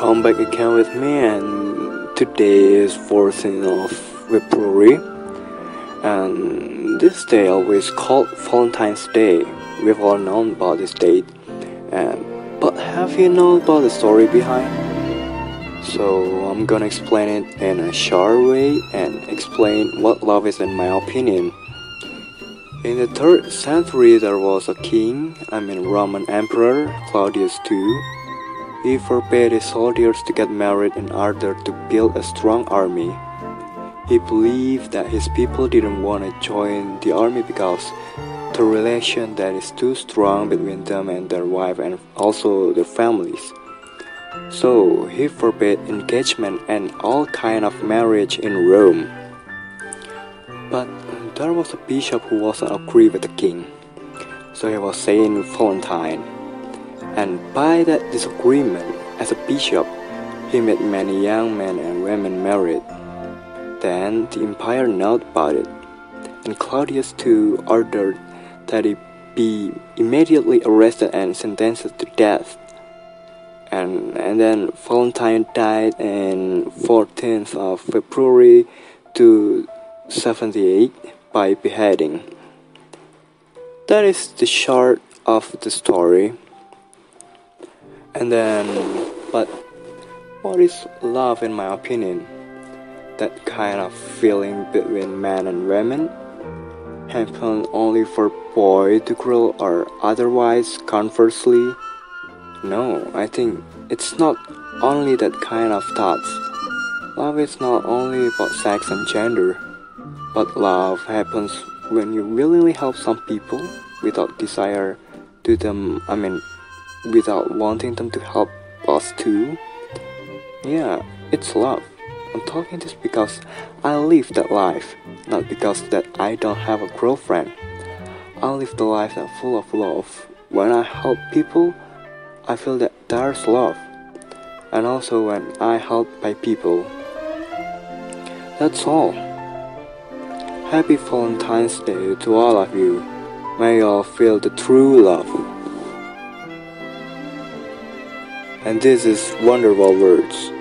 come back again with me and today is 14th of February and this day always called Valentine's Day. We've all known about this date and but have you known about the story behind? So I'm gonna explain it in a short way and explain what love is in my opinion. In the 3rd century there was a king, I mean Roman Emperor Claudius II he forbade his soldiers to get married in order to build a strong army. He believed that his people didn't want to join the army because the relation that is too strong between them and their wife and also their families. So he forbade engagement and all kind of marriage in Rome. But there was a bishop who wasn't agree with the king. So he was Saint Valentine and by that disagreement, as a bishop, he made many young men and women married. Then the empire knew about it, and Claudius II ordered that he be immediately arrested and sentenced to death. And, and then Valentine died in 14th of February to 78 by beheading. That is the short of the story. And then, but what is love in my opinion? That kind of feeling between man and women happen only for boy to grow or otherwise conversely? No, I think it's not only that kind of thoughts. Love is not only about sex and gender, but love happens when you willingly help some people without desire to them, I mean, without wanting them to help us too? Yeah, it's love. I'm talking this because I live that life, not because that I don't have a girlfriend. I live the life that's full of love. When I help people, I feel that there's love. And also when I help by people. That's all. Happy Valentine's Day to all of you. May you all feel the true love. And this is Wonderful Words.